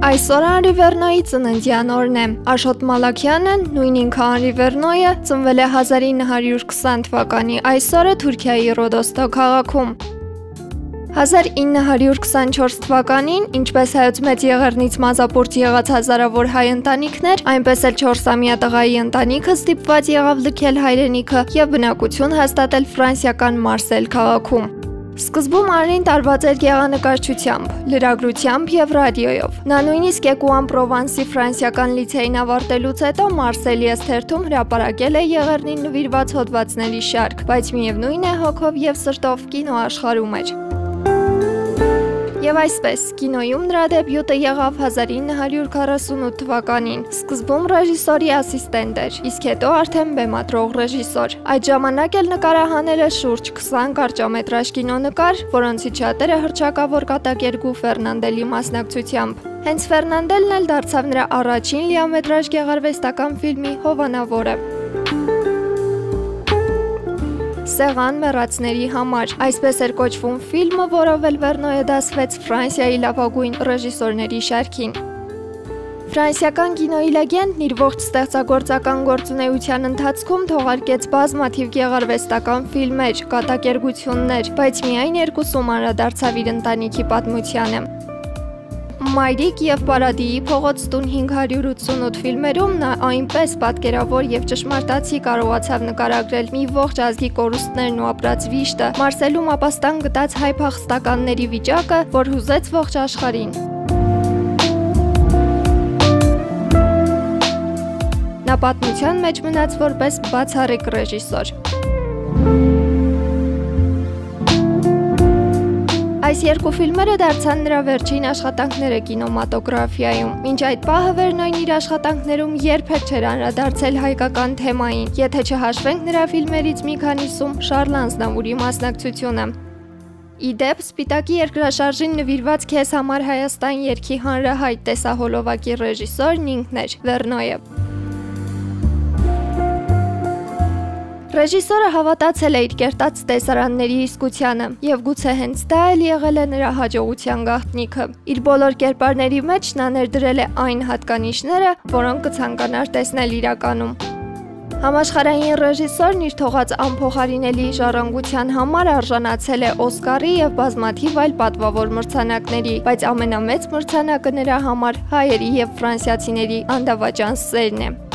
Այսօր Անրի Վերնոյի ծննդյան օրն է։ Աշոտ Մալաքյանը, նույն ինքը Անրի Վերնոյը, ծնվել է 1920 թվականի այսօրը Թուրքիայի Ռոդոստո քաղաքում։ 1924 թվականին, ինչպես հայոց մեծ եղեռնից մազապուրտ եղած հազարավոր հայ ընտանիքներ, այնպես էլ 4-ամյա տղայի ընտանիքը ստիպված եղավ լքել հայրենիքը եւ բնակություն հաստատել ֆրանսիական Մարսել քաղաքում։ Սկզբում Արին տարված էր գեղանկարչությամբ, լրագրությամբ եւ ռադիոյով։ Նա նույնիսկ Էկուան Պրովանսի ֆրանսիական լիցեին ավարտելուց հետո Մարսելի Էսթերթում հրապարակել է եղերնին նվիրված հոդվածների շարք, բայց միևնույն է հոգով եւ սրտով կինո աշխարհում էր։ Եվ այսպես, կինոյում նրա դեբյուտը եղավ 1948 թվականին։ Սկզբում ռեժիսորի ասիստենտ էր, իսկ հետո արդեն բեմադրող ռեժիսոր։ Այդ ժամանակ էլ նկարահանել է շուրջ 20 կարճամետրաժ կինոնկար, որոնցից շատերը հրճակավոր կատակերգու Ֆերնանդելի մասնակցությամբ։ Հենց Ֆերնանդելն էլ դարձավ նրա առաջին լիամետրաժ գեղարվեստական ֆիլմի հովանավորը սեղան մեռածների համար։ Այսպես էր կոչվում ֆիլմը, որով էլ Վերնոյը դասվեց Ֆրանսիայի լավագույն ռեժիսորների շարքին։ Ֆրանսիական կինոյի լեգենդն իր ողջ ստեղծագործական գործունեության ընթացքում թողարկեց բազմաթիվ գեղարվեստական ֆիլմեր, կատակերգություններ, բայց միայն երկուսում անդրադարձավ իր ընտանիքի պատմությանը։ Մայրիկ եւ Պարադիի փողոց տուն 588 ֆիլմերում նա այնպես պատկերավոր եւ ճշմարտացի կարողացավ նկարագրել մի ողջ ազգի կորուստներն ու ապրած վիշտը, Մարսելում ապաստան գտած հայ փախստականների վիճակը, որ հուզեց ողջ աշխարհին։ Նա պատմության մեջ մնաց որպես բացառիկ ռեժիսոր։ Այս երկու ֆիլմերը դարձան նրա վերջին աշխատանքները կինոմատոգրաֆիայում։ Մինչ այդ պահը Վերնոյն իր աշխատանքներում երբեք չէր անդրադարձել հայկական թեմային, եթե չհաշվենք նրա ֆիլմերից մի քանիսում Շարլ Անզնավուրի մասնակցությունը։ Իդեպ Սպիտակի երկրաշարժին նվիրված քեզ համար Հայաստան երկի հանրահայտ տեսահոլովակի ռեժիսորն ինքն էր Վերնոյը։ Ռեժիսորը հավատացել է իր կերտած տեսարանների իսկությանը, եւ գուցե հենց դա էլ եղել է նրա հաջողության գաղտնիքը։ Իր բոլոր կերպարների մեջ նա ներդրել է այն հատկանիշները, որոնք կցանկանար տեսնել իրականում։ Համաշխարհային ռեժիսորն իր թողած անփոխարինելի ժառանգության համար արժանացել է Օսկարի եւ բազմաթիվ այլ պատվավոր մրցանակների, բայց ամենամեծ մրցանակը նրա համար հայերի եւ ֆրանսիացիների անդավաճան սերն է։